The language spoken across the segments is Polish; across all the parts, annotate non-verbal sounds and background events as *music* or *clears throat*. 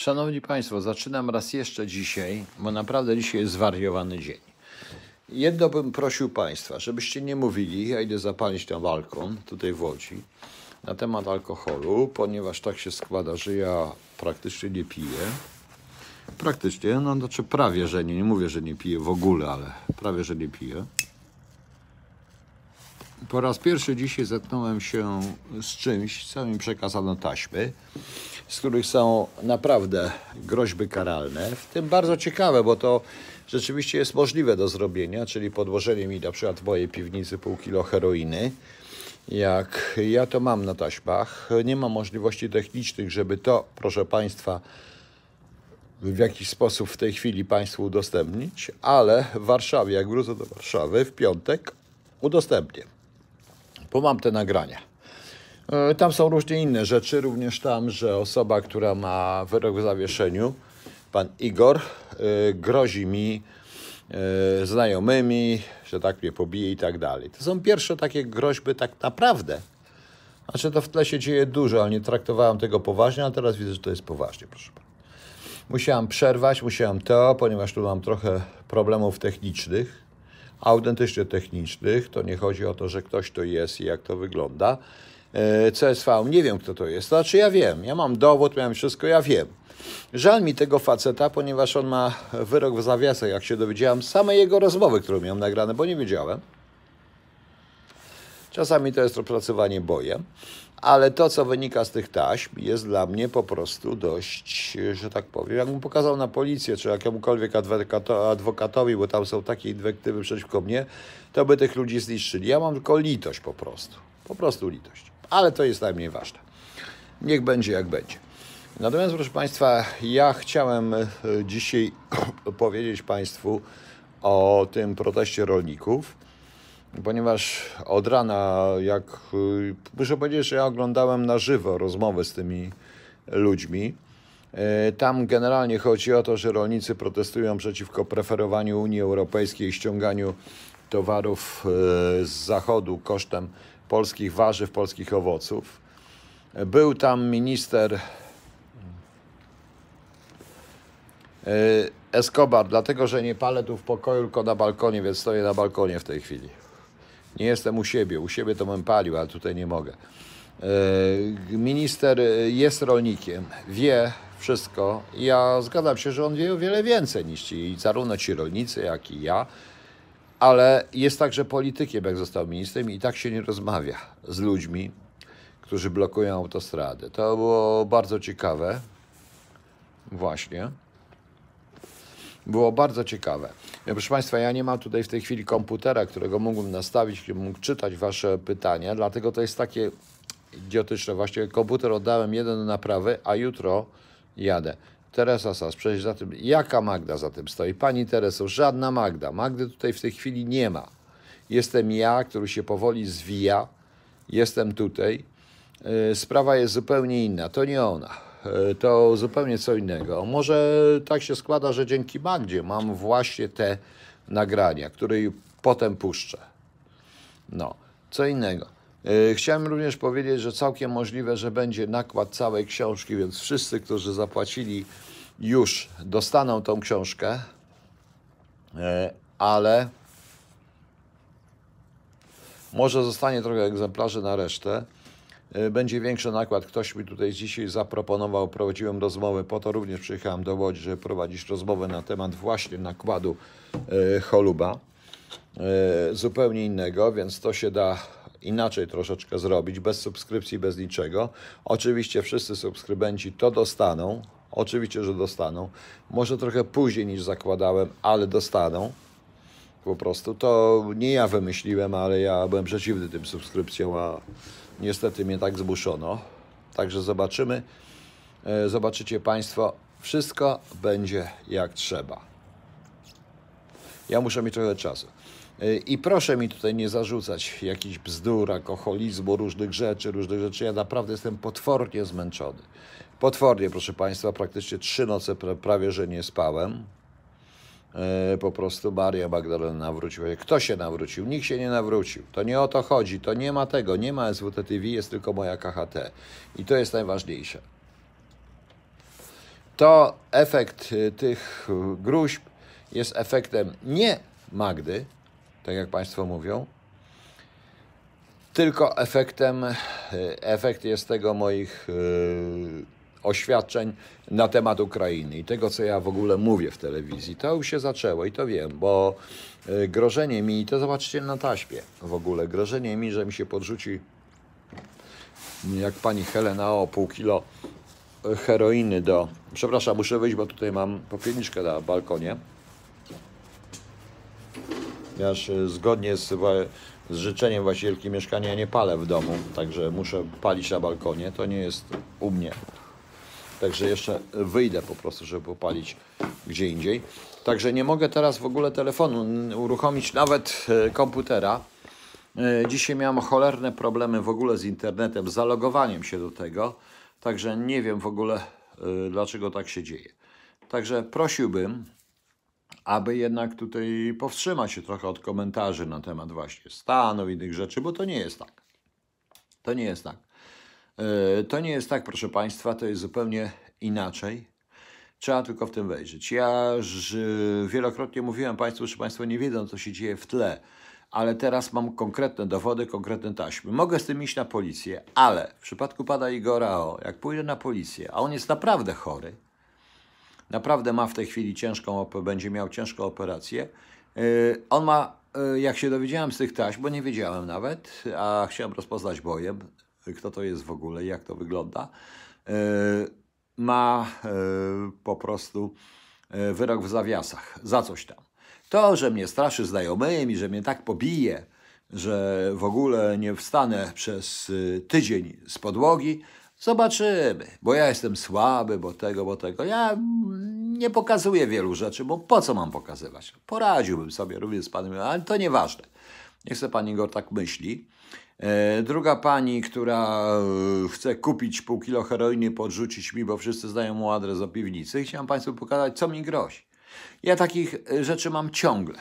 Szanowni Państwo, zaczynam raz jeszcze dzisiaj, bo naprawdę dzisiaj jest zwariowany dzień. Jedno bym prosił Państwa, żebyście nie mówili, ja idę zapalić na balkon tutaj w Łodzi, na temat alkoholu, ponieważ tak się składa, że ja praktycznie nie piję. Praktycznie, no znaczy prawie, że nie, nie mówię, że nie piję w ogóle, ale prawie, że nie piję. Po raz pierwszy dzisiaj zetknąłem się z czymś, co mi przekazano taśmy, z których są naprawdę groźby karalne, w tym bardzo ciekawe, bo to rzeczywiście jest możliwe do zrobienia, czyli podłożenie mi na przykład w mojej piwnicy pół kilo heroiny. Jak ja to mam na taśmach, nie ma możliwości technicznych, żeby to, proszę Państwa, w jakiś sposób w tej chwili Państwu udostępnić, ale w Warszawie, jak wrócę do Warszawy w piątek, udostępnię bo mam te nagrania. E, Tam są różne inne rzeczy, również tam, że osoba, która ma wyrok w zawieszeniu, pan Igor, e, grozi mi e, znajomymi, że tak mnie pobije i tak dalej. To są pierwsze takie groźby tak naprawdę. Znaczy to w tle się dzieje dużo, ale nie traktowałem tego poważnie, a teraz widzę, że to jest poważnie, proszę pana. Musiałem przerwać, musiałem to, ponieważ tu mam trochę problemów technicznych autentycznie technicznych. To nie chodzi o to, że ktoś to jest i jak to wygląda. E, CSV, nie wiem kto to jest. Znaczy ja wiem, ja mam dowód, miałem wszystko, ja wiem. Żal mi tego faceta, ponieważ on ma wyrok w zawiasach, jak się dowiedziałem, same jego rozmowy, którą miałem nagrane, bo nie wiedziałem. Czasami to jest opracowanie bojem, ale to, co wynika z tych taśm, jest dla mnie po prostu dość, że tak powiem, jakbym pokazał na policję, czy jakiemukolwiek adwokatowi, bo tam są takie inwektywy przeciwko mnie, to by tych ludzi zniszczyli. Ja mam tylko litość po prostu. Po prostu litość. Ale to jest najmniej ważne. Niech będzie jak będzie. Natomiast, proszę Państwa, ja chciałem e, dzisiaj *clears throat* powiedzieć Państwu o tym proteście rolników ponieważ od rana, jak y, muszę powiedzieć, że ja oglądałem na żywo rozmowy z tymi ludźmi. E, tam generalnie chodzi o to, że rolnicy protestują przeciwko preferowaniu Unii Europejskiej i ściąganiu towarów e, z zachodu kosztem polskich warzyw, polskich owoców. Był tam minister e, Escobar, dlatego że nie palę tu w pokoju, tylko na balkonie, więc stoję na balkonie w tej chwili. Nie jestem u siebie. U siebie to bym palił, ale tutaj nie mogę. E, minister jest rolnikiem, wie wszystko. Ja zgadzam się, że on wie o wiele więcej niż ci, zarówno ci rolnicy, jak i ja. Ale jest także politykiem, jak został ministrem, i tak się nie rozmawia z ludźmi, którzy blokują autostradę. To było bardzo ciekawe. Właśnie było bardzo ciekawe. Proszę Państwa, ja nie mam tutaj w tej chwili komputera, którego mógłbym nastawić, który mógł czytać Wasze pytania, dlatego to jest takie idiotyczne. Właściwie komputer oddałem jeden do naprawy, a jutro jadę. Teresa Sas, przecież za tym, jaka Magda za tym stoi? Pani Tereso, żadna Magda. Magdy tutaj w tej chwili nie ma. Jestem ja, który się powoli zwija. Jestem tutaj. Yy, sprawa jest zupełnie inna. To nie ona. E, to zupełnie co innego. Może tak się składa, że dzięki Magdzie mam właśnie te nagrania, które potem puszczę. No, co innego. E, chciałem również powiedzieć, że całkiem możliwe, że będzie nakład całej książki, więc wszyscy, którzy zapłacili już dostaną tą książkę, e, ale może zostanie trochę egzemplarzy na resztę. E, będzie większy nakład. Ktoś mi tutaj dzisiaj zaproponował, prowadziłem rozmowę, po to również przyjechałem do Łodzi, żeby prowadzić rozmowę na temat właśnie nakładu choluba. Zupełnie innego, więc to się da inaczej troszeczkę zrobić, bez subskrypcji, bez niczego. Oczywiście wszyscy subskrybenci to dostaną, oczywiście, że dostaną. Może trochę później niż zakładałem, ale dostaną. Po prostu to nie ja wymyśliłem, ale ja byłem przeciwny tym subskrypcjom, a Niestety mnie tak zmuszono. Także zobaczymy. E, zobaczycie Państwo, wszystko będzie jak trzeba. Ja muszę mieć trochę czasu. I proszę mi tutaj nie zarzucać jakichś bzdur, alkoholizmu, różnych rzeczy, różnych rzeczy. Ja naprawdę jestem potwornie zmęczony. Potwornie, proszę Państwa, praktycznie trzy noce prawie, że nie spałem. E, po prostu Maria Magdalena nawróciła. Kto się nawrócił? Nikt się nie nawrócił. To nie o to chodzi. To nie ma tego. Nie ma SWT TV, jest tylko moja KHT. I to jest najważniejsze. to efekt y, tych gruźb jest efektem nie Magdy, tak jak Państwo mówią, tylko efektem, efekt jest tego moich oświadczeń na temat Ukrainy i tego, co ja w ogóle mówię w telewizji. To już się zaczęło i to wiem, bo e, grożenie mi, to zobaczcie na taśmie w ogóle, grożenie mi, że mi się podrzuci jak pani Helena o pół kilo heroiny do... Przepraszam, muszę wyjść, bo tutaj mam popielniczkę na balkonie. Ja zgodnie z, z życzeniem właścicielki mieszkania nie palę w domu, także muszę palić na balkonie. To nie jest u mnie. Także jeszcze wyjdę po prostu, żeby popalić gdzie indziej. Także nie mogę teraz w ogóle telefonu uruchomić, nawet e, komputera. E, dzisiaj miałem cholerne problemy w ogóle z internetem, z zalogowaniem się do tego. Także nie wiem w ogóle, e, dlaczego tak się dzieje. Także prosiłbym, aby jednak tutaj powstrzymać się trochę od komentarzy na temat właśnie stanu i innych rzeczy, bo to nie jest tak. To nie jest tak. E, to nie jest tak, proszę Państwa, to jest zupełnie inaczej. Trzeba tylko w tym wejrzeć. Ja wielokrotnie mówiłem Państwu, że Państwo nie wiedzą, co się dzieje w tle, ale teraz mam konkretne dowody, konkretne taśmy. Mogę z tym iść na policję, ale w przypadku pana Igora O, jak pójdę na policję, a on jest naprawdę chory, naprawdę ma w tej chwili ciężką, będzie miał ciężką operację, e, on ma, e, jak się dowiedziałem z tych taśm, bo nie wiedziałem nawet, a chciałem rozpoznać bojem, kto to jest w ogóle, jak to wygląda, e, ma po prostu wyrok w zawiasach za coś tam. To, że mnie straszy znajomymi, że mnie tak pobije, że w ogóle nie wstanę przez tydzień z podłogi, zobaczymy. Bo ja jestem słaby, bo tego, bo tego. Ja nie pokazuję wielu rzeczy, bo po co mam pokazywać? Poradziłbym sobie również z panem, ale to nieważne. Nie chcę pani Igor tak myśli. E, druga pani, która e, chce kupić pół kilo heroiny, podrzucić mi, bo wszyscy znają mu adres do piwnicy. Chciałem Państwu pokazać, co mi grozi. Ja takich e, rzeczy mam ciągle.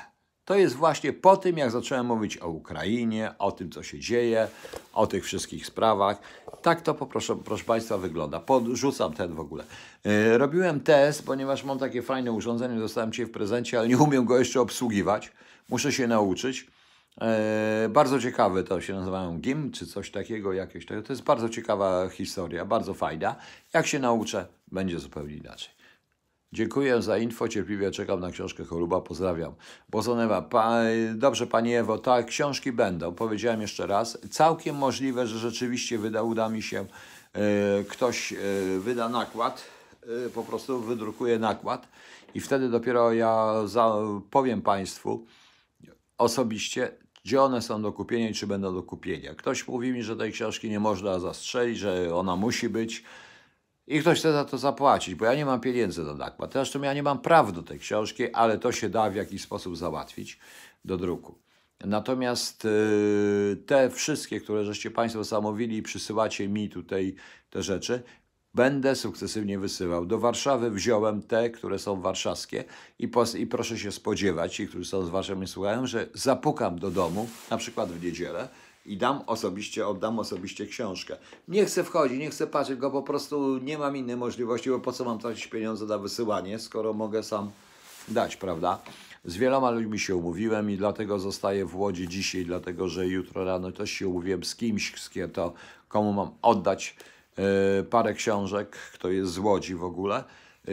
To jest właśnie po tym, jak zacząłem mówić o Ukrainie, o tym, co się dzieje, o tych wszystkich sprawach. Tak to poproszę, proszę Państwa wygląda. Podrzucam ten w ogóle. robiłem test, ponieważ mam takie fajne urządzenie, dostałem Cię w prezencie, ale nie umiem go jeszcze obsługiwać. Muszę się nauczyć. E, bardzo ciekawe to się nazywają GIM, czy coś takiego jakieś. To jest bardzo ciekawa historia, bardzo fajna. Jak się nauczę, będzie zupełnie inaczej. Dziękuję za info, cierpliwie czekam na książkę Choluba, pozdrawiam. Bozonewa, pa, dobrze Pani Ewo, tak, książki będą, powiedziałem jeszcze raz. Całkiem możliwe, że rzeczywiście wyda, uda mi się, e, ktoś e, wyda nakład, e, po prostu wydrukuje nakład i wtedy dopiero ja za, powiem Państwu osobiście, gdzie one są do kupienia i czy będą do kupienia. Ktoś mówi mi, że tej książki nie można zastrzelić, że ona musi być i ktoś chce za to zapłacić, bo ja nie mam pieniędzy do nakład. Zresztą ja nie mam praw do tej książki, ale to się da w jakiś sposób załatwić do druku. Natomiast yy, te wszystkie, które żeście Państwo zamówili i przysyłacie mi tutaj te rzeczy, Będę sukcesywnie wysyłał. Do Warszawy wziąłem te, które są warszawskie i, pos- i proszę się spodziewać, ci, którzy są z Warszawy słuchają, że zapukam do domu, na przykład w niedzielę i dam osobiście, oddam osobiście książkę. Nie chcę wchodzić, nie chcę patrzeć, go po prostu nie mam innej możliwości, bo po co mam tracić pieniądze na wysyłanie, skoro mogę sam dać, prawda? Z wieloma ludźmi się umówiłem i dlatego zostaję w Łodzi dzisiaj, dlatego że jutro rano też się umówiłem z kimś, z kim to, komu mam oddać E, parę książek, kto jest z Łodzi w ogóle. E,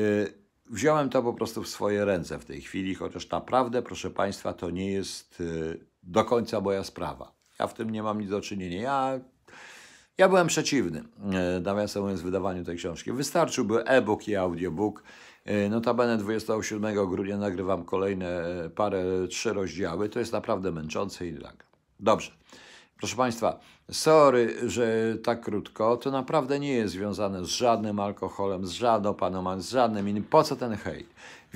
wziąłem to po prostu w swoje ręce w tej chwili, chociaż naprawdę, proszę Państwa, to nie jest e, do końca moja sprawa. Ja w tym nie mam nic do czynienia. Ja, ja byłem przeciwny, nawiasem mówiąc, wydawaniu tej książki. Wystarczyłby e-book i audiobook. Notabene 27 grudnia nagrywam kolejne parę, trzy rozdziały. To jest naprawdę męczące i tak. Dobrze. Proszę Państwa, sorry, że tak krótko, to naprawdę nie jest związane z żadnym alkoholem, z żadną panoman, z żadnym innym. Po co ten hejt?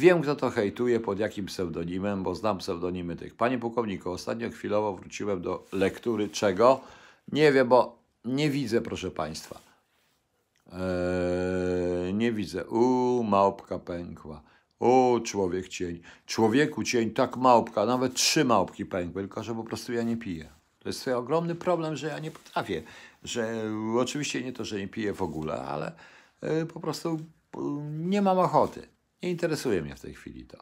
Wiem, kto to hejtuje, pod jakim pseudonimem, bo znam pseudonimy tych. Panie pułkowniku, ostatnio chwilowo wróciłem do lektury czego? Nie wiem, bo nie widzę, proszę Państwa. Eee, nie widzę. U, małpka pękła. O, człowiek cień. Człowieku cień, tak małpka, nawet trzy małpki pękły, tylko że po prostu ja nie piję. To jest ogromny problem, że ja nie potrafię. Że oczywiście nie to, że nie piję w ogóle, ale y, po prostu nie mam ochoty. Nie interesuje mnie w tej chwili to.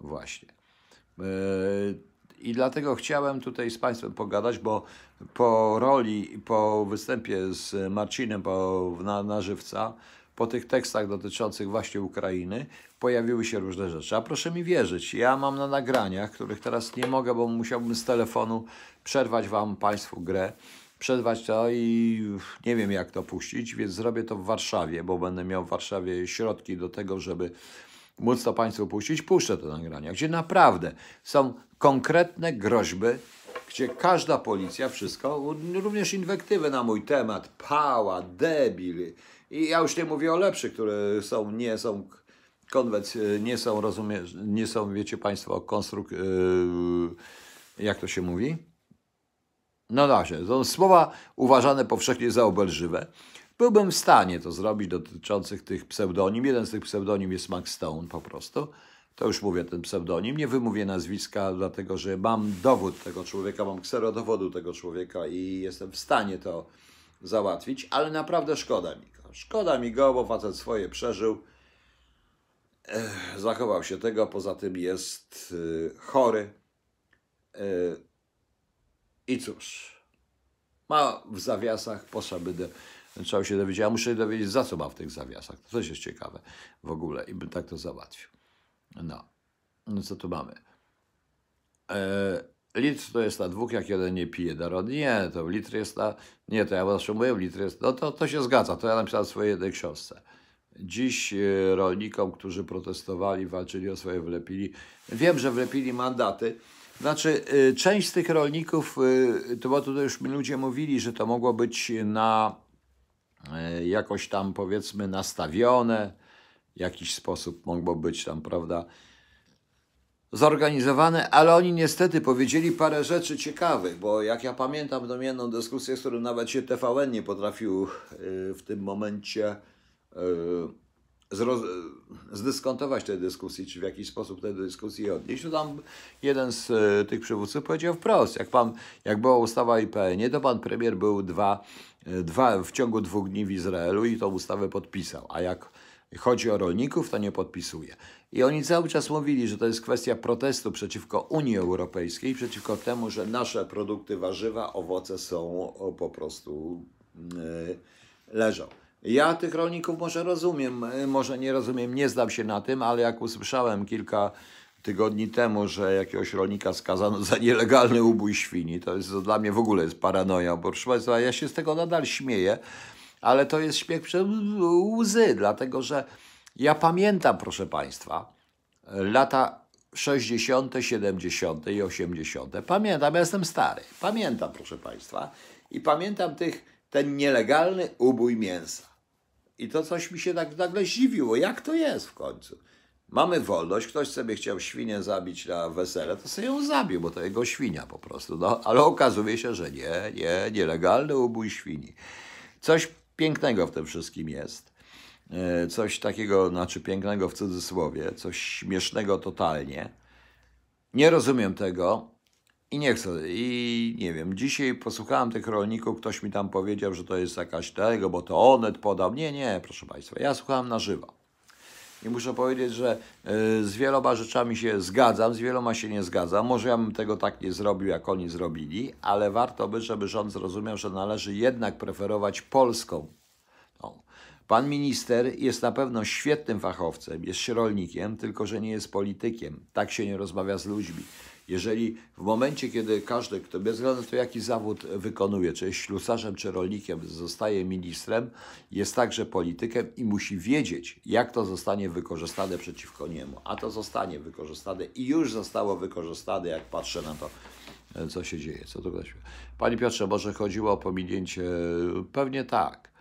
Właśnie. Yy, I dlatego chciałem tutaj z Państwem pogadać, bo po roli, po występie z Marcinem po, na, na żywca, po tych tekstach dotyczących właśnie Ukrainy, pojawiły się różne rzeczy. A proszę mi wierzyć, ja mam na nagraniach, których teraz nie mogę, bo musiałbym z telefonu przerwać Wam Państwu grę, przerwać to i nie wiem jak to puścić, więc zrobię to w Warszawie, bo będę miał w Warszawie środki do tego, żeby móc to Państwu puścić. Puszczę te nagrania, gdzie naprawdę są konkretne groźby, gdzie każda policja, wszystko, również inwektywy na mój temat, pała, debil. I ja już nie mówię o lepszych, które są, nie są konwenc, nie są, rozumie, nie są, wiecie Państwo, konstruk... Yy, jak to się mówi? No właśnie, są słowa uważane powszechnie za obelżywe. Byłbym w stanie to zrobić dotyczących tych pseudonim. Jeden z tych pseudonim jest Max Stone po prostu. To już mówię ten pseudonim. Nie wymówię nazwiska, dlatego że mam dowód tego człowieka, mam kserodowodu tego człowieka i jestem w stanie to załatwić, ale naprawdę szkoda mi go. Szkoda mi go, bo facet swoje przeżył. Ech, zachował się tego, poza tym jest y, chory. Y, I cóż, ma w zawiasach, potrzeby do, trzeba się dowiedzieć. Ja muszę dowiedzieć, za co ma w tych zawiasach. To też jest ciekawe w ogóle i bym tak to załatwił. No, no co tu mamy? E, litr to jest na dwóch, jak jeden nie pije narod. Nie, to litr jest na... Nie, to ja zawsze mówię, litr jest... No to, to się zgadza, to ja napisałem w swojej jednej książce. Dziś e, rolnikom, którzy protestowali, walczyli o swoje wlepili. Wiem, że wlepili mandaty. Znaczy, e, część z tych rolników, e, to bo tutaj już mi ludzie mówili, że to mogło być na e, jakoś tam powiedzmy nastawione, w jakiś sposób mogło być tam, prawda, zorganizowane, ale oni niestety powiedzieli parę rzeczy ciekawych, bo jak ja pamiętam jedną dyskusję, z którą nawet się TVN nie potrafił y, w tym momencie y, zroz, zdyskontować tej dyskusji, czy w jakiś sposób tej dyskusji odnieść, to tam jeden z y, tych przywódców powiedział wprost, jak, pan, jak była ustawa IPN-ie, to pan premier był dwa, dwa, w ciągu dwóch dni w Izraelu i tą ustawę podpisał, a jak chodzi o rolników, to nie podpisuje. I oni cały czas mówili, że to jest kwestia protestu przeciwko Unii Europejskiej, przeciwko temu, że nasze produkty warzywa, owoce są po prostu yy, leżą. Ja tych rolników może rozumiem, może nie rozumiem, nie zdam się na tym, ale jak usłyszałem kilka tygodni temu, że jakiegoś rolnika skazano za nielegalny ubój świni, to jest to dla mnie w ogóle jest paranoja, bo proszę Państwa, ja się z tego nadal śmieję, ale to jest śmiech przez łzy, dlatego że ja pamiętam, proszę Państwa, lata 60., 70. i 80. Pamiętam, ja jestem stary. Pamiętam, proszę Państwa. I pamiętam tych, ten nielegalny ubój mięsa. I to coś mi się tak nagle zdziwiło. Jak to jest w końcu? Mamy wolność, ktoś sobie chciał świnię zabić na wesele, to sobie ją zabił, bo to jego świnia po prostu. No, ale okazuje się, że nie, nie, nielegalny ubój świni. Coś pięknego w tym wszystkim jest. E, coś takiego, znaczy pięknego w cudzysłowie, coś śmiesznego totalnie. Nie rozumiem tego i nie chcę. I nie wiem, dzisiaj posłuchałem tych rolników, ktoś mi tam powiedział, że to jest jakaś tego, bo to Onet podał. Nie, nie, proszę Państwa, ja słuchałem na żywo. I muszę powiedzieć, że e, z wieloma rzeczami się zgadzam, z wieloma się nie zgadzam. Może ja bym tego tak nie zrobił, jak oni zrobili, ale warto by, żeby rząd zrozumiał, że należy jednak preferować polską. No. Pan minister jest na pewno świetnym fachowcem, jest rolnikiem, tylko że nie jest politykiem. Tak się nie rozmawia z ludźmi. Jeżeli w momencie, kiedy każdy, kto bez względu na to, jaki zawód wykonuje, czy jest ślusarzem, czy rolnikiem, zostaje ministrem, jest także politykiem i musi wiedzieć, jak to zostanie wykorzystane przeciwko niemu. A to zostanie wykorzystane i już zostało wykorzystane, jak patrzę na to, co się dzieje. Co to Panie Piotrze, może chodziło o pominięcie? Pewnie tak.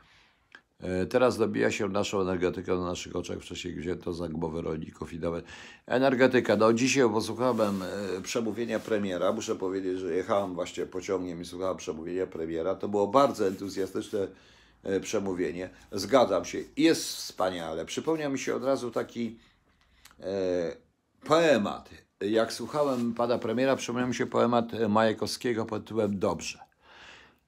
E, teraz dobija się naszą energetykę na naszych oczach. Wcześniej wzięto za głowę rolników i nawet energetyka. No dzisiaj posłuchałem e, przemówienia premiera. Muszę powiedzieć, że jechałem właśnie pociągiem i słuchałem przemówienia premiera. To było bardzo entuzjastyczne e, przemówienie. Zgadzam się. Jest wspaniale. Przypomniał mi się od razu taki poemat. Jak słuchałem pana premiera, przypomniał mi się poemat Majekowskiego pod tytułem Dobrze.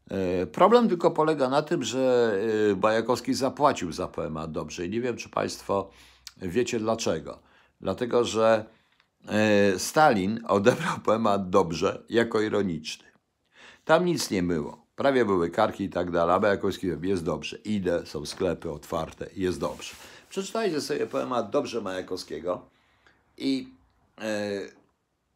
E, problem tylko polega na tym, że e, Bajakowski zapłacił za poemat dobrze i nie wiem, czy Państwo wiecie dlaczego. Dlatego, że e, Stalin odebrał *laughs* poemat dobrze jako ironiczny. Tam nic nie było. Prawie były karki i tak dalej, a Bajakowski jest dobrze. Idę, są sklepy otwarte, jest dobrze. Przeczytajcie sobie poemat Dobrze Majakowskiego i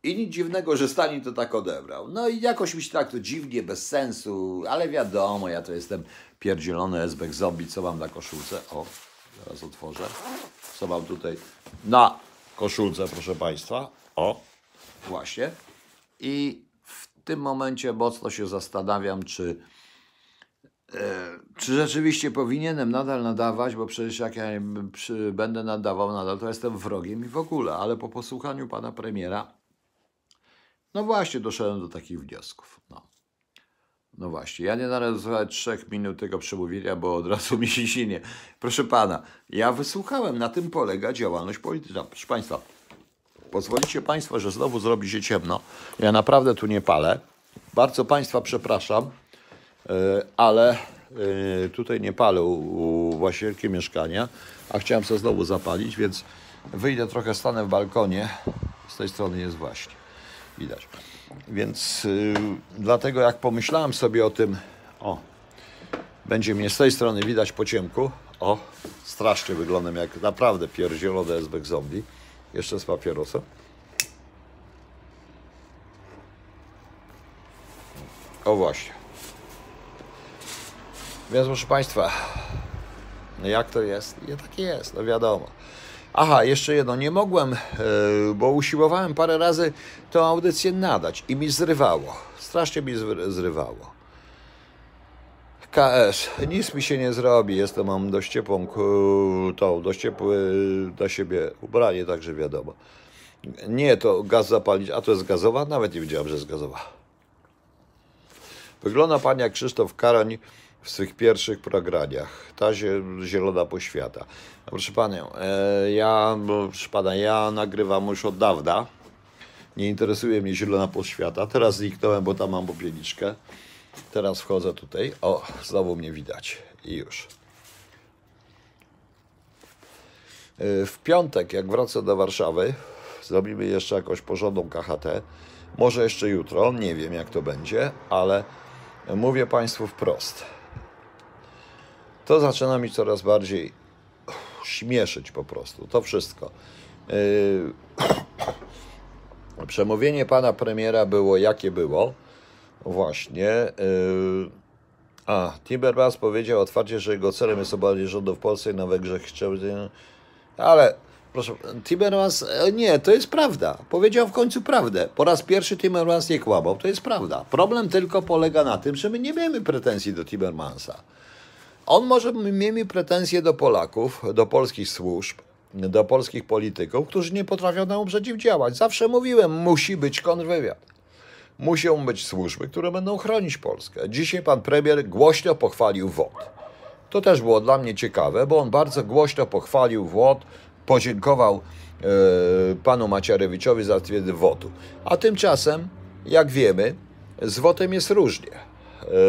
i nic dziwnego, że Stalin to tak odebrał. No i jakoś mi się tak to dziwnie, bez sensu, ale wiadomo, ja to jestem pierdzielony esbek zombie, co mam na koszulce? O, zaraz otworzę. Co mam tutaj na koszulce, proszę Państwa? O, właśnie. I w tym momencie mocno się zastanawiam, czy, e, czy rzeczywiście powinienem nadal nadawać, bo przecież jak ja przy, będę nadawał nadal, to jestem wrogiem i w ogóle, ale po posłuchaniu pana premiera no właśnie, doszedłem do takich wniosków. No, no właśnie, ja nie należę trzech minut tego przemówienia, bo od razu *laughs* mi się sinie. Proszę pana, ja wysłuchałem, na tym polega działalność polityczna. Proszę państwa, pozwolicie państwo, że znowu zrobi się ciemno. Ja naprawdę tu nie palę. Bardzo państwa przepraszam, e, ale e, tutaj nie palę u właścicielki mieszkania, a chciałem sobie znowu zapalić, więc wyjdę trochę, stanę w balkonie. Z tej strony jest właśnie widać. Więc yy, dlatego jak pomyślałem sobie o tym, o, będzie mnie z tej strony widać po ciemku, o, strasznie wyglądam jak naprawdę pierdzielone SBek zombie, jeszcze z papierosem. O właśnie. Więc proszę Państwa, no jak to jest? Nie tak jest, no wiadomo. Aha, jeszcze jedno, nie mogłem, e, bo usiłowałem parę razy tę audycję nadać i mi zrywało. Strasznie mi zrywało. KS, nic mi się nie zrobi, jestem, mam dość ciepłą, tą, dość ciepłe dla siebie ubranie, także wiadomo. Nie, to gaz zapalić, a to jest gazowa? Nawet nie wiedziałem, że jest gazowa. Wygląda pani jak Krzysztof Karoń, w swych pierwszych prograniach. Ta zielona poświata. Proszę Panią, e, ja, proszę Pana, ja nagrywam już od dawna. Nie interesuje mnie zielona poświata. Teraz zniknąłem, bo tam mam popielniczkę. Teraz wchodzę tutaj. O, znowu mnie widać. I już. E, w piątek, jak wrócę do Warszawy, zrobimy jeszcze jakąś porządną KHT. Może jeszcze jutro, nie wiem jak to będzie, ale mówię Państwu wprost to zaczyna mi coraz bardziej śmieszyć po prostu. To wszystko. Yy, *coughs* przemówienie pana premiera było jakie było. Właśnie. Yy, a, Timmermans powiedział otwarcie, że jego celem jest obalenie rządu w Polsce i na Węgrzech. Ale proszę, Timmermans, e, nie, to jest prawda. Powiedział w końcu prawdę. Po raz pierwszy Timmermans nie kłamał, to jest prawda. Problem tylko polega na tym, że my nie mamy pretensji do Timmermansa. On może mieć pretensje do Polaków, do polskich służb, do polskich polityków, którzy nie potrafią nam przeciwdziałać. Zawsze mówiłem, musi być kontrwywiad. Muszą być służby, które będą chronić Polskę. Dzisiaj pan premier głośno pochwalił WOT. To też było dla mnie ciekawe, bo on bardzo głośno pochwalił WOT, podziękował e, panu Macierewiczowi za stwierdzenie WOT-u. A tymczasem, jak wiemy, z WOT-em jest różnie.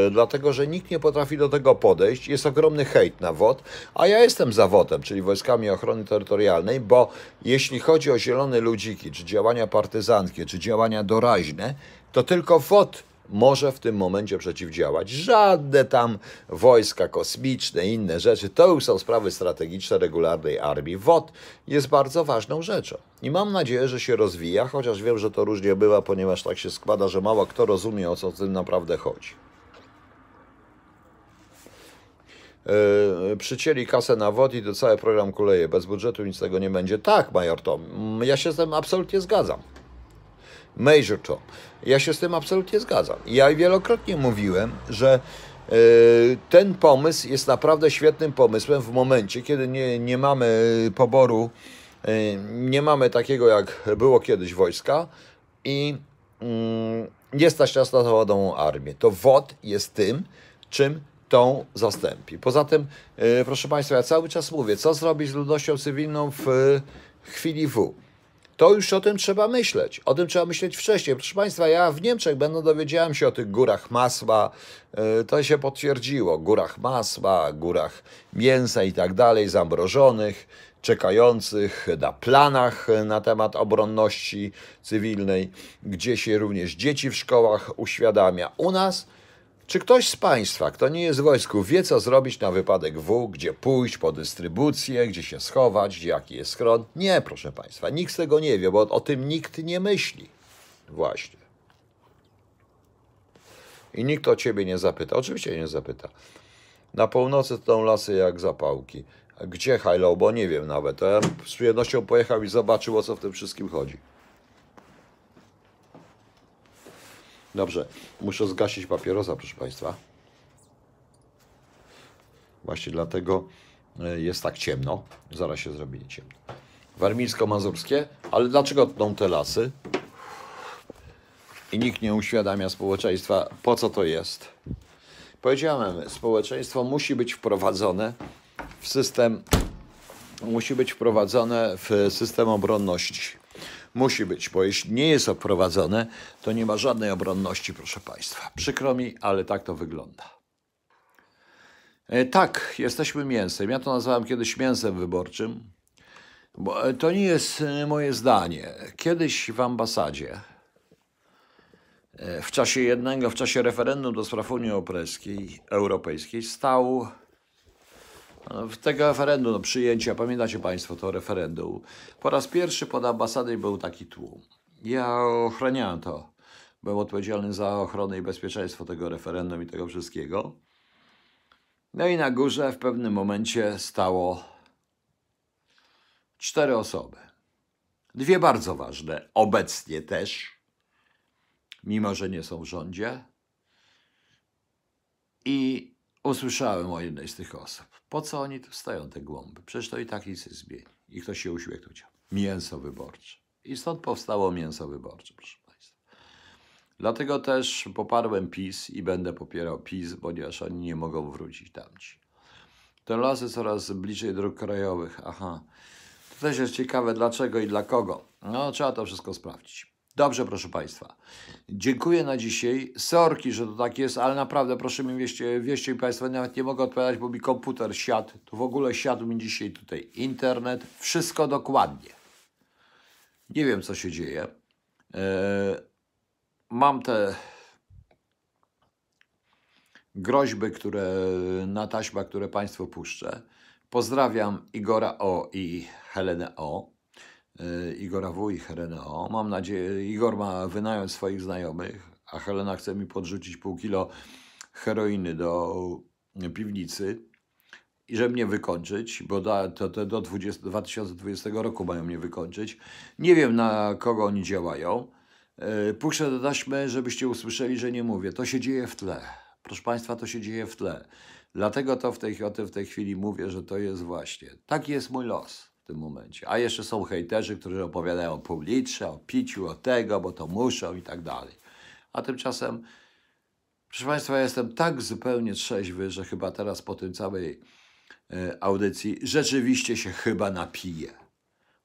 E, dlatego że nikt nie potrafi do tego podejść. Jest ogromny hejt na WOT, a ja jestem za WOT-em, czyli Wojskami Ochrony Terytorialnej, bo jeśli chodzi o zielone ludziki, czy działania partyzanckie, czy działania doraźne, to tylko WOT może w tym momencie przeciwdziałać. Żadne tam wojska kosmiczne, inne rzeczy, to już są sprawy strategiczne regularnej armii. WOT jest bardzo ważną rzeczą i mam nadzieję, że się rozwija, chociaż wiem, że to różnie bywa, ponieważ tak się składa, że mało kto rozumie, o co w tym naprawdę chodzi. Yy, przycięli kasę na WOD i to cały program kuleje. Bez budżetu nic z tego nie będzie. Tak, Major Tom, ja się z tym absolutnie zgadzam. Major Tom, ja się z tym absolutnie zgadzam. Ja wielokrotnie mówiłem, że yy, ten pomysł jest naprawdę świetnym pomysłem w momencie, kiedy nie, nie mamy poboru, yy, nie mamy takiego jak było kiedyś wojska i nie stać nas na zawodoną armię. To WOD jest tym, czym tą zastąpi. Poza tym, e, proszę Państwa, ja cały czas mówię, co zrobić z ludnością cywilną w chwili W. to już o tym trzeba myśleć. O tym trzeba myśleć wcześniej. Proszę Państwa, ja w Niemczech będę dowiedziałem się o tych górach masła. E, to się potwierdziło. Górach masła, górach mięsa i tak dalej, zamrożonych, czekających na planach na temat obronności cywilnej, gdzie się również dzieci w szkołach uświadamia. U nas czy ktoś z Państwa, kto nie jest w wojsku, wie, co zrobić na wypadek W, gdzie pójść po dystrybucję, gdzie się schować, gdzie jaki jest schron? Nie, proszę Państwa, nikt z tego nie wie, bo o tym nikt nie myśli. Właśnie. I nikt o Ciebie nie zapyta. Oczywiście nie zapyta. Na północy to lasy jak zapałki. Gdzie Hajlo? Bo nie wiem nawet. Ja z przyjemnością pojechał i zobaczył, o co w tym wszystkim chodzi. Dobrze, muszę zgasić papierosa, proszę Państwa. Właśnie dlatego e, jest tak ciemno. Zaraz się zrobi ciemno. Warmińsko-mazurskie, ale dlaczego tną te lasy? I nikt nie uświadamia społeczeństwa, po co to jest. Powiedziałem, społeczeństwo musi być wprowadzone w system, musi być wprowadzone w system obronności. Musi być, bo jeśli nie jest wprowadzone, to nie ma żadnej obronności, proszę Państwa. Przykro mi, ale tak to wygląda. E, Tak, jesteśmy mięsem. Ja to nazwałem kiedyś mięsem wyborczym, bo e, to nie jest e, moje zdanie. Kiedyś w ambasadzie, w czasie jednego, w czasie referendum do spraw Unii Europejskiej, stał w tego referendum, no, przyjęcia, pamiętacie Państwo to referendum, po raz pierwszy pod ambasadą był taki tłum. Ja ochraniałem to. Byłem odpowiedzialny za ochronę i bezpieczeństwo tego referendum i tego wszystkiego. No i na górze w pewnym momencie stało cztery osoby. Dwie bardzo ważne, obecnie też, mimo że nie są w rządzie. I usłyszałem o jednej z tych osób. Po co oni tu stoją, te głąby? Przecież to i tak nic nie zmieni. I ktoś się uśmiechnął. Mięso wyborcze. I stąd powstało mięso wyborcze, proszę Państwa. Dlatego też poparłem PiS i będę popierał PiS, ponieważ oni nie mogą wrócić tamci. Te lasy coraz bliżej dróg krajowych. Aha. To też jest ciekawe dlaczego i dla kogo. No, trzeba to wszystko sprawdzić. Dobrze, proszę Państwa. Dziękuję na dzisiaj. Sorki, że to tak jest, ale naprawdę proszę mi wieście, wieście mi Państwo, nawet nie mogę odpowiadać, bo mi komputer siadł. Tu w ogóle siadł mi dzisiaj tutaj internet. Wszystko dokładnie. Nie wiem, co się dzieje. E, mam te groźby, które na taśmach, które Państwu puszczę. Pozdrawiam Igora O i Helenę O. Y, Igora W i. Mam nadzieję, Igor ma wynająć swoich znajomych, a Helena chce mi podrzucić pół kilo heroiny do piwnicy i żeby mnie wykończyć, bo to, to do 20, 2020 roku mają mnie wykończyć. Nie wiem, na kogo oni działają. E, Puszczę do żebyście usłyszeli, że nie mówię. To się dzieje w tle. Proszę Państwa, to się dzieje w tle. Dlatego to w tej, o tym w tej chwili mówię, że to jest właśnie. Taki jest mój los w tym momencie. A jeszcze są hejterzy, którzy opowiadają o pół litrze, o piciu, o tego, bo to muszą i tak dalej. A tymczasem, proszę Państwa, ja jestem tak zupełnie trzeźwy, że chyba teraz po tym całej e, audycji rzeczywiście się chyba napiję.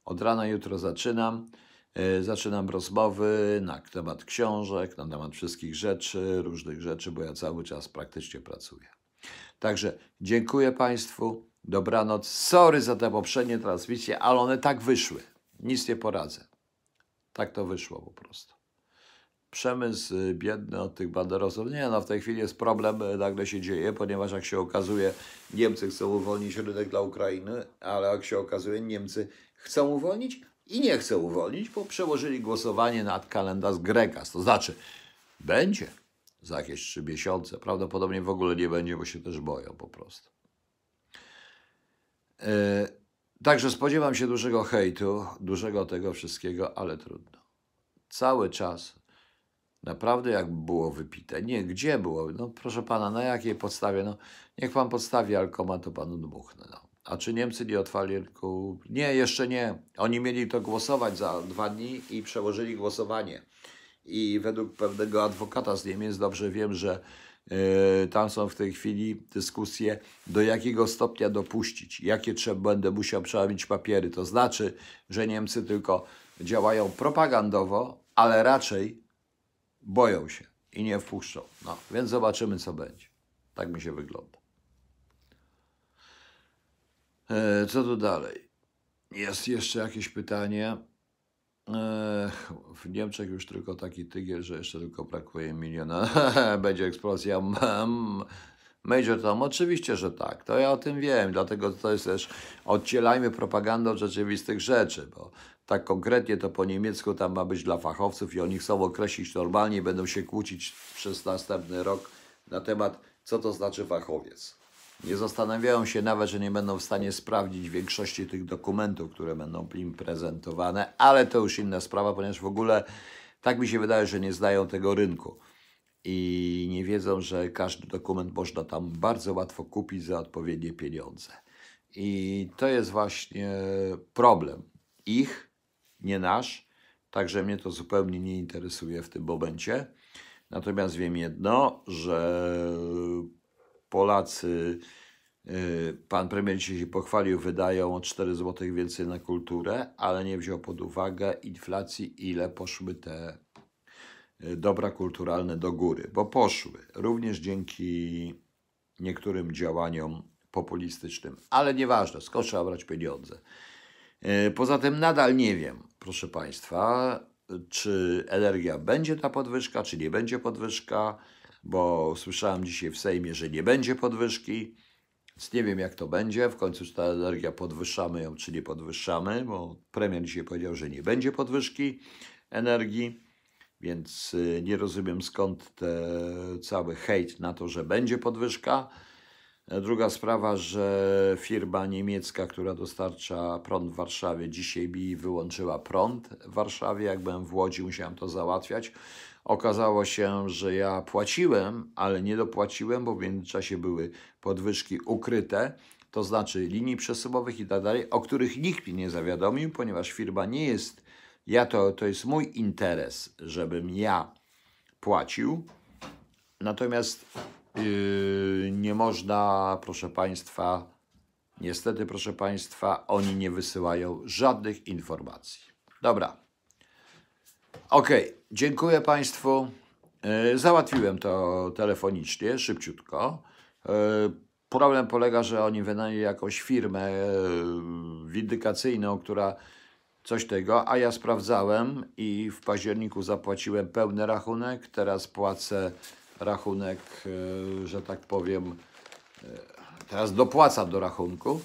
Od rana jutro zaczynam. E, Zaczynam rozmowy na temat książek, na temat wszystkich rzeczy, różnych rzeczy, bo ja cały czas praktycznie pracuję. Także dziękuję Państwu. Dobranoc. Sorry za te poprzednie transmisje, ale one tak wyszły. Nic nie poradzę. Tak to wyszło po prostu. Przemysł y, biedny od tych banderosów. Nie, no w tej chwili jest problem, y, nagle się dzieje, ponieważ jak się okazuje, Niemcy chcą uwolnić rynek dla Ukrainy, ale jak się okazuje, Niemcy chcą uwolnić i nie chcą uwolnić, bo przełożyli głosowanie nad kalendarz Grekas. To znaczy, będzie za jakieś trzy miesiące. Prawdopodobnie w ogóle nie będzie, bo się też boją po prostu. E, Także spodziewam się dużego hejtu, dużego tego wszystkiego, ale trudno. Cały czas naprawdę jak było wypite. Nie, gdzie było? No proszę pana, na jakiej podstawie? No niech pan podstawi alkomat, to panu dmuchnę. No. A czy Niemcy nie otwarli rynku? Nie, jeszcze nie. Oni mieli to głosować za dwa dni i przełożyli głosowanie. I według pewnego adwokata z Niemiec dobrze wiem, że Tam są w tej chwili dyskusje, do jakiego stopnia dopuścić, jakie trzeba, będę musiał przerobić papiery. To znaczy, że Niemcy tylko działają propagandowo, ale raczej boją się i nie wpuszczą. No, więc zobaczymy, co będzie. Tak mi się wygląda. E, Co tu dalej? Jest jeszcze jakieś pytanie. W Niemczech już tylko taki tygiel, że jeszcze tylko brakuje miliona. *laughs* Będzie eksplozja. Mm, Major Tom, oczywiście, że tak. To ja o tym wiem, dlatego to jest też odcielajmy propagandę od rzeczywistych rzeczy, bo tak konkretnie to po niemiecku tam ma być dla fachowców i oni chcą określić normalnie i będą się kłócić przez następny rok na temat, co to znaczy fachowiec. Nie zastanawiają się nawet, że nie będą w stanie sprawdzić większości tych dokumentów, które będą im prezentowane, ale to już inna sprawa, ponieważ w ogóle tak mi się wydaje, że nie znają tego rynku i nie wiedzą, że każdy dokument można tam bardzo łatwo kupić za odpowiednie pieniądze. I to jest właśnie problem ich, nie nasz, także mnie to zupełnie nie interesuje w tym momencie. Natomiast wiem jedno, że Polacy, y, pan premier się pochwalił, wydają o 4 zł więcej na kulturę, ale nie wziął pod uwagę inflacji, ile poszły te y, dobra kulturalne do góry, bo poszły również dzięki niektórym działaniom populistycznym, ale nieważne, skąd trzeba brać pieniądze. Y, Poza tym nadal nie wiem, proszę Państwa, czy energia będzie ta podwyżka, czy nie będzie podwyżka, bo słyszałem dzisiaj w Sejmie, że nie będzie podwyżki, więc nie wiem jak to będzie. W końcu czy ta energia podwyższamy ją, czy nie podwyższamy, bo premier dzisiaj powiedział, że nie będzie podwyżki energii, więc y, nie rozumiem skąd cały hejt na to, że będzie podwyżka. Druga sprawa, że firma niemiecka, która dostarcza prąd w Warszawie, dzisiaj mi wyłączyła prąd w Warszawie. Jak byłem w Łodzi, musiałem to załatwiać. Okazało się, że ja płaciłem, ale nie dopłaciłem, bo w międzyczasie były podwyżki ukryte, to znaczy linii przesyłowych i tak dalej, o których nikt mnie nie zawiadomił, ponieważ firma nie jest, ja to, to jest mój interes, żebym ja płacił. Natomiast yy, nie można, proszę Państwa, niestety, proszę Państwa, oni nie wysyłają żadnych informacji. Dobra. Okej, dziękuję Państwu. Yy, Załatwiłem to telefonicznie, szybciutko. Yy, Problem polega, że oni wynajęli jakąś firmę yy, windykacyjną, która coś tego, a ja sprawdzałem i w październiku zapłaciłem pełny rachunek, teraz płacę rachunek, że tak powiem, teraz dopłacam do rachunku,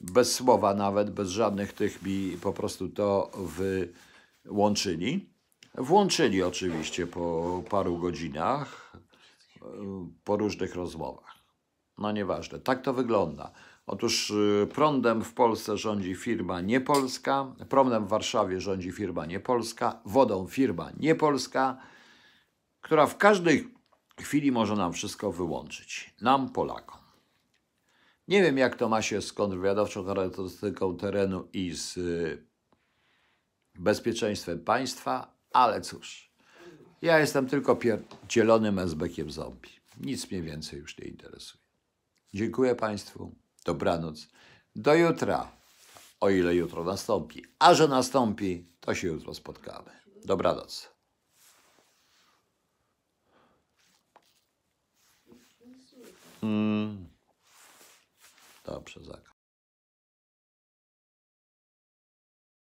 bez słowa nawet, bez żadnych tych mi po prostu to wyłączyli. Włączyli oczywiście po paru godzinach, yy, po różnych rozmowach. No nieważne, tak to wygląda. Otóż y, prądem w Polsce rządzi firma niepolska, prądem w Warszawie rządzi firma niepolska, wodą firma niepolska, która w każdej chwili może nam wszystko wyłączyć. Nam, Polakom. Nie wiem, jak to ma się z kontrwywiadowczą charakterystyką terenu i z y, bezpieczeństwem państwa, ale cóż. Ja jestem tylko pierdzielonym esbekiem zombie. Nic mnie więcej już nie interesuje. Dziękuję Państwu. Dobranoc. Do jutra. O ile jutro nastąpi. A że nastąpi, to się jutro spotkamy. Dobranoc. Mm. Dobrze, Zaka.